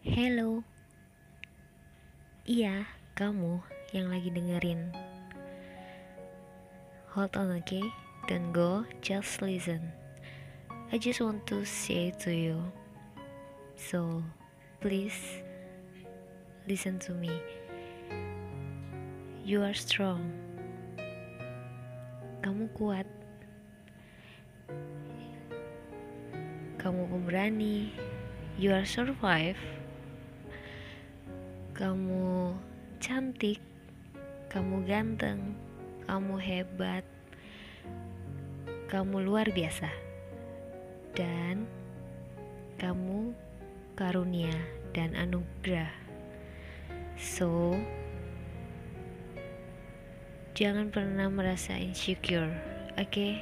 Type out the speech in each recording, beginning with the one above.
Hello. Iya, kamu yang lagi dengerin. Hold on, okay? Don't go, just listen. I just want to say to you. So, please listen to me. You are strong. Kamu kuat. Kamu pemberani. You are survive. Kamu cantik. Kamu ganteng. Kamu hebat. Kamu luar biasa. Dan kamu karunia dan anugerah. So, jangan pernah merasa insecure, oke? Okay?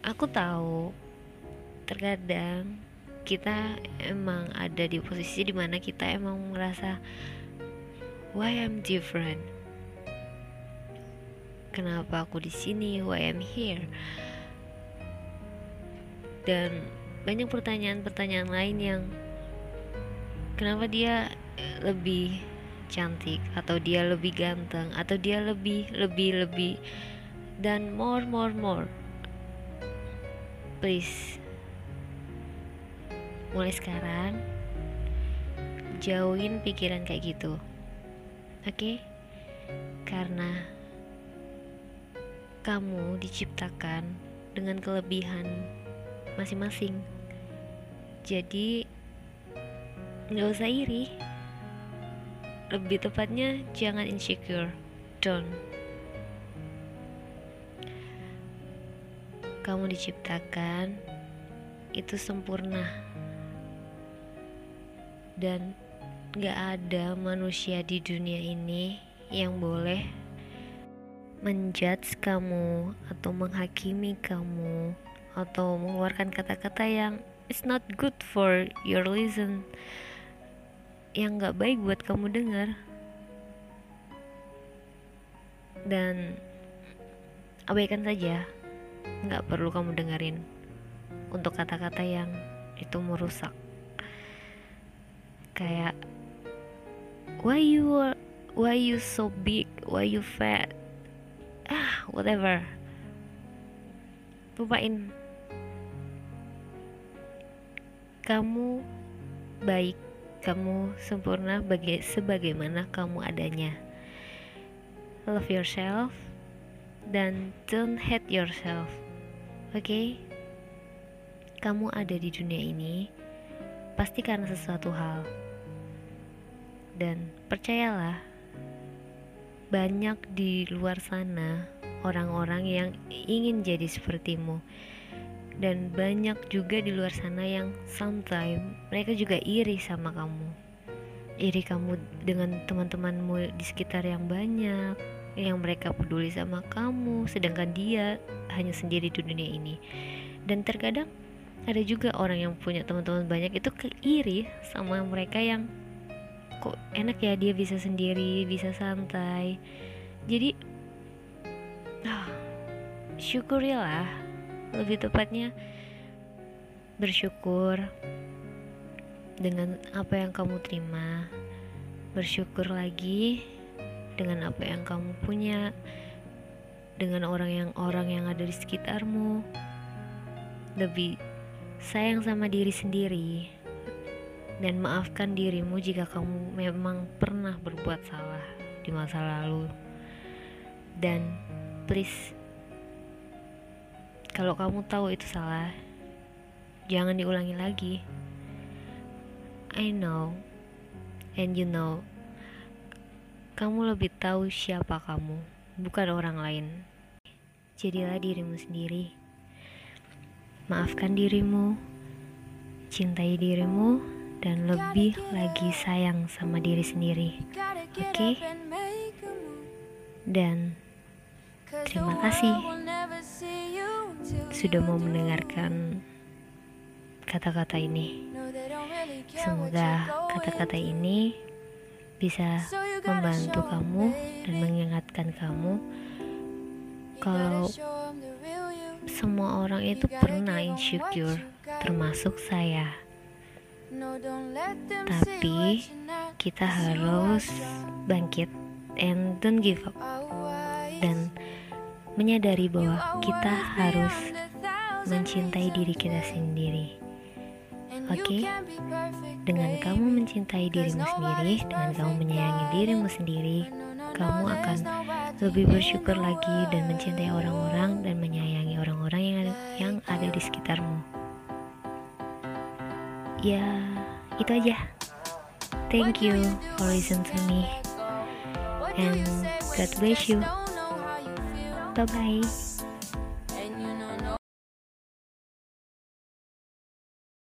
Aku tahu terkadang kita emang ada di posisi di mana kita emang merasa why I'm different? Kenapa aku di sini? Why I'm here? Dan banyak pertanyaan-pertanyaan lain yang kenapa dia lebih cantik? Atau dia lebih ganteng? Atau dia lebih lebih lebih? Dan more more more. Please mulai sekarang jauhin pikiran kayak gitu oke? Okay? karena kamu diciptakan dengan kelebihan masing-masing. Jadi nggak usah iri. Lebih tepatnya jangan insecure. Don't. Kamu diciptakan itu sempurna dan gak ada manusia di dunia ini yang boleh menjudge kamu atau menghakimi kamu atau mengeluarkan kata-kata yang it's not good for your listen yang gak baik buat kamu dengar. Dan abaikan saja nggak perlu kamu dengerin untuk kata-kata yang itu merusak kayak why you why you so big why you fat ah whatever lupain kamu baik kamu sempurna baga sebagaimana kamu adanya love yourself dan don't hate yourself. Oke? Okay? Kamu ada di dunia ini pasti karena sesuatu hal. Dan percayalah, banyak di luar sana orang-orang yang ingin jadi sepertimu. Dan banyak juga di luar sana yang sometimes mereka juga iri sama kamu. Iri kamu dengan teman-temanmu di sekitar yang banyak, yang mereka peduli sama kamu sedangkan dia hanya sendiri di dunia ini dan terkadang ada juga orang yang punya teman-teman banyak itu keiri sama mereka yang kok enak ya dia bisa sendiri bisa santai. Jadi oh, syukurilah. Lebih tepatnya bersyukur dengan apa yang kamu terima. Bersyukur lagi dengan apa yang kamu punya, dengan orang yang orang yang ada di sekitarmu. Lebih sayang sama diri sendiri dan maafkan dirimu jika kamu memang pernah berbuat salah di masa lalu. Dan please kalau kamu tahu itu salah, jangan diulangi lagi. I know and you know kamu lebih tahu siapa kamu, bukan orang lain. Jadilah dirimu sendiri. Maafkan dirimu, cintai dirimu, dan lebih lagi sayang sama diri sendiri. Oke? Okay? Dan terima kasih sudah mau mendengarkan kata-kata ini. Semoga kata-kata ini bisa membantu kamu dan mengingatkan kamu kalau semua orang itu pernah insecure, termasuk saya. Tapi kita harus bangkit and don't give up dan menyadari bahwa kita harus mencintai diri kita sendiri. Oke, okay? dengan kamu mencintai dirimu sendiri, dengan kamu menyayangi dirimu sendiri, kamu akan lebih bersyukur lagi dan mencintai orang-orang dan menyayangi orang-orang yang yang ada di sekitarmu. Ya, itu aja. Thank you for listen to me. And God bless you. Bye bye.